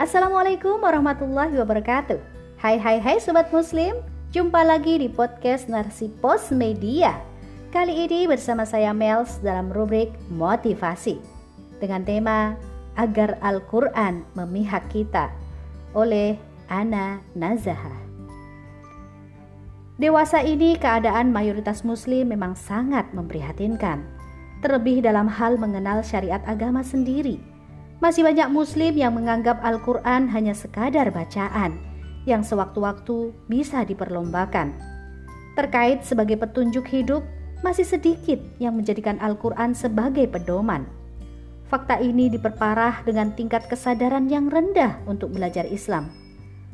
Assalamualaikum warahmatullahi wabarakatuh. Hai hai hai Sobat Muslim. Jumpa lagi di podcast Narsi Pos Media. Kali ini bersama saya Mels dalam rubrik Motivasi. Dengan tema Agar Al-Quran memihak kita Oleh Ana Nazaha Dewasa ini keadaan mayoritas muslim memang sangat memprihatinkan. Terlebih dalam hal mengenal syariat agama sendiri masih banyak muslim yang menganggap Al-Quran hanya sekadar bacaan yang sewaktu-waktu bisa diperlombakan. Terkait sebagai petunjuk hidup, masih sedikit yang menjadikan Al-Quran sebagai pedoman. Fakta ini diperparah dengan tingkat kesadaran yang rendah untuk belajar Islam.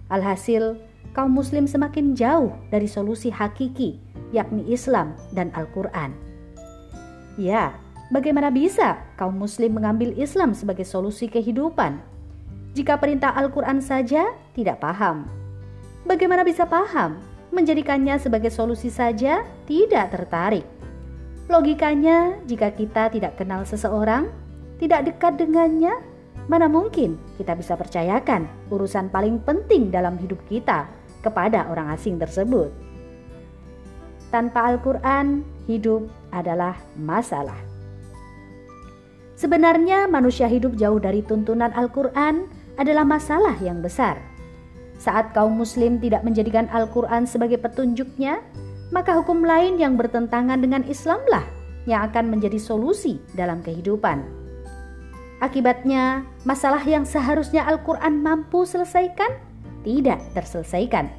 Alhasil, kaum muslim semakin jauh dari solusi hakiki, yakni Islam dan Al-Quran. Ya, Bagaimana bisa kaum muslim mengambil Islam sebagai solusi kehidupan? Jika perintah Al-Quran saja tidak paham. Bagaimana bisa paham? Menjadikannya sebagai solusi saja tidak tertarik. Logikanya, jika kita tidak kenal seseorang, tidak dekat dengannya, mana mungkin kita bisa percayakan urusan paling penting dalam hidup kita kepada orang asing tersebut. Tanpa Al-Quran, hidup adalah masalah. Sebenarnya, manusia hidup jauh dari tuntunan Al-Quran adalah masalah yang besar. Saat kaum Muslim tidak menjadikan Al-Quran sebagai petunjuknya, maka hukum lain yang bertentangan dengan Islamlah yang akan menjadi solusi dalam kehidupan. Akibatnya, masalah yang seharusnya Al-Quran mampu selesaikan tidak terselesaikan,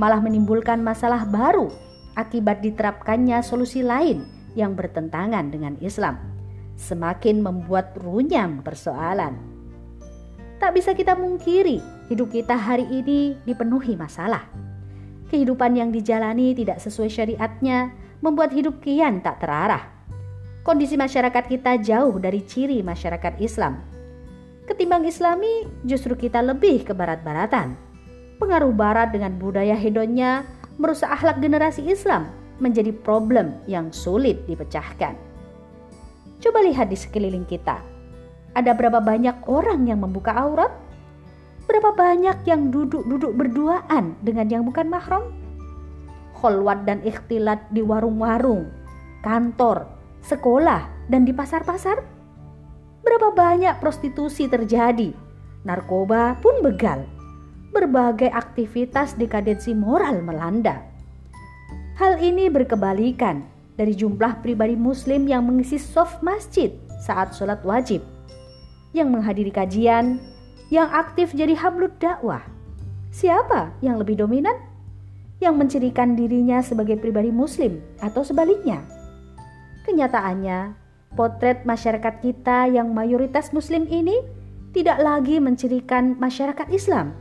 malah menimbulkan masalah baru akibat diterapkannya solusi lain yang bertentangan dengan Islam semakin membuat runyam persoalan. Tak bisa kita mungkiri, hidup kita hari ini dipenuhi masalah. Kehidupan yang dijalani tidak sesuai syariatnya membuat hidup kian tak terarah. Kondisi masyarakat kita jauh dari ciri masyarakat Islam. Ketimbang Islami, justru kita lebih ke barat-baratan. Pengaruh barat dengan budaya hedonnya merusak akhlak generasi Islam menjadi problem yang sulit dipecahkan. Coba lihat di sekeliling kita. Ada berapa banyak orang yang membuka aurat? Berapa banyak yang duduk-duduk berduaan dengan yang bukan mahram? Kholwat dan ikhtilat di warung-warung, kantor, sekolah, dan di pasar-pasar? Berapa banyak prostitusi terjadi? Narkoba pun begal. Berbagai aktivitas dekadensi moral melanda. Hal ini berkebalikan dari jumlah pribadi muslim yang mengisi soft masjid saat sholat wajib, yang menghadiri kajian, yang aktif jadi hablud dakwah. Siapa yang lebih dominan? Yang mencirikan dirinya sebagai pribadi muslim atau sebaliknya? Kenyataannya, potret masyarakat kita yang mayoritas muslim ini tidak lagi mencirikan masyarakat Islam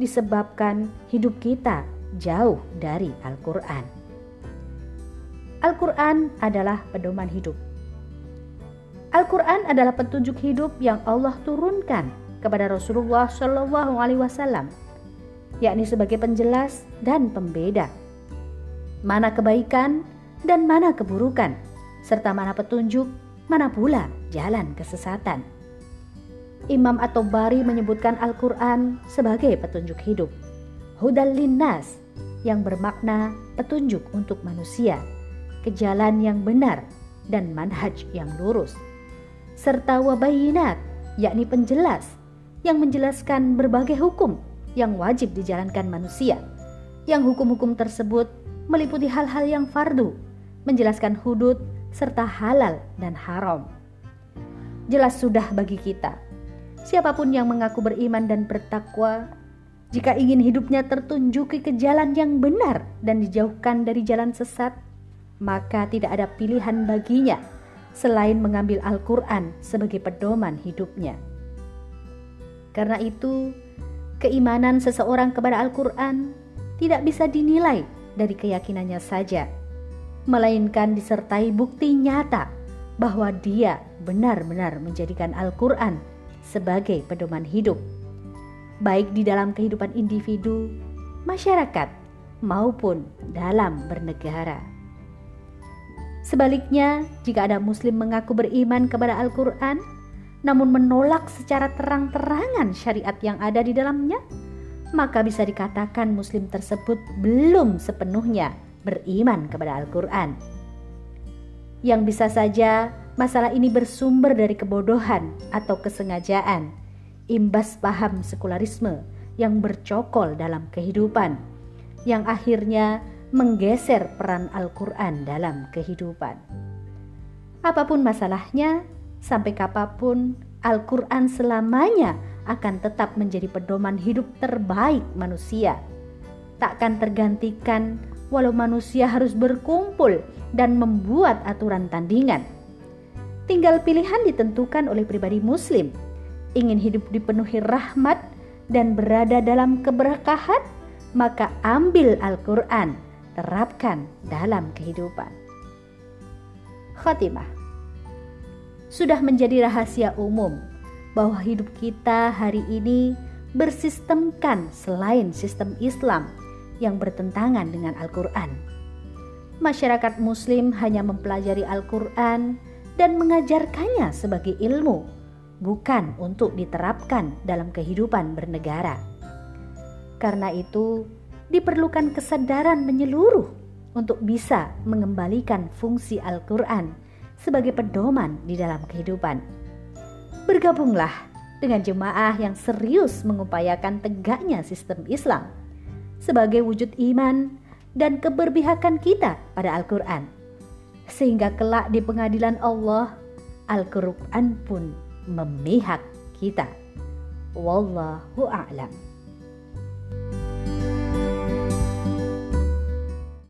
disebabkan hidup kita jauh dari Al-Quran. Al-Quran adalah pedoman hidup. Al-Quran adalah petunjuk hidup yang Allah turunkan kepada Rasulullah Shallallahu Alaihi Wasallam, yakni sebagai penjelas dan pembeda mana kebaikan dan mana keburukan, serta mana petunjuk, mana pula jalan kesesatan. Imam atau Bari menyebutkan Al-Quran sebagai petunjuk hidup. Hudal linnas yang bermakna petunjuk untuk manusia ke jalan yang benar dan manhaj yang lurus, serta wabayinat, yakni penjelas yang menjelaskan berbagai hukum yang wajib dijalankan manusia, yang hukum-hukum tersebut meliputi hal-hal yang fardu, menjelaskan hudud serta halal dan haram. Jelas sudah bagi kita, siapa pun yang mengaku beriman dan bertakwa, jika ingin hidupnya tertunjuki ke jalan yang benar dan dijauhkan dari jalan sesat, maka tidak ada pilihan baginya selain mengambil Al-Quran sebagai pedoman hidupnya. Karena itu, keimanan seseorang kepada Al-Quran tidak bisa dinilai dari keyakinannya saja, melainkan disertai bukti nyata bahwa dia benar-benar menjadikan Al-Quran sebagai pedoman hidup, baik di dalam kehidupan individu, masyarakat, maupun dalam bernegara. Sebaliknya, jika ada Muslim mengaku beriman kepada Al-Quran, namun menolak secara terang-terangan syariat yang ada di dalamnya, maka bisa dikatakan Muslim tersebut belum sepenuhnya beriman kepada Al-Quran. Yang bisa saja masalah ini bersumber dari kebodohan atau kesengajaan, imbas paham sekularisme yang bercokol dalam kehidupan, yang akhirnya menggeser peran Al-Quran dalam kehidupan. Apa pun masalahnya, sampai kapan pun Al-Quran selamanya akan tetap menjadi pedoman hidup terbaik manusia. Takkan tergantikan walau manusia harus berkumpul dan membuat aturan tandingan. Tinggal pilihan ditentukan oleh pribadi muslim. Ingin hidup dipenuhi rahmat dan berada dalam keberkahan, maka ambil Al-Quran, terapkan dalam kehidupan. Khotimah sudah menjadi rahasia umum bahwa hidup kita hari ini bersistemkan selain sistem Islam yang bertentangan dengan Al-Quran. Masyarakat Muslim hanya mempelajari Al-Quran dan mengajarkannya sebagai ilmu, bukan untuk diterapkan dalam kehidupan bernegara. Karena itu, diperlukan kesadaran menyeluruh untuk bisa mengembalikan fungsi Al-Quran sebagai pedoman di dalam kehidupan. Bergabunglah dengan jemaah yang serius mengupayakan tegaknya sistem Islam sebagai wujud iman dan keberpihakan kita pada Al-Quran. Sehingga kelak di pengadilan Allah, Al-Quran pun memihak kita. Wallahu a'lam.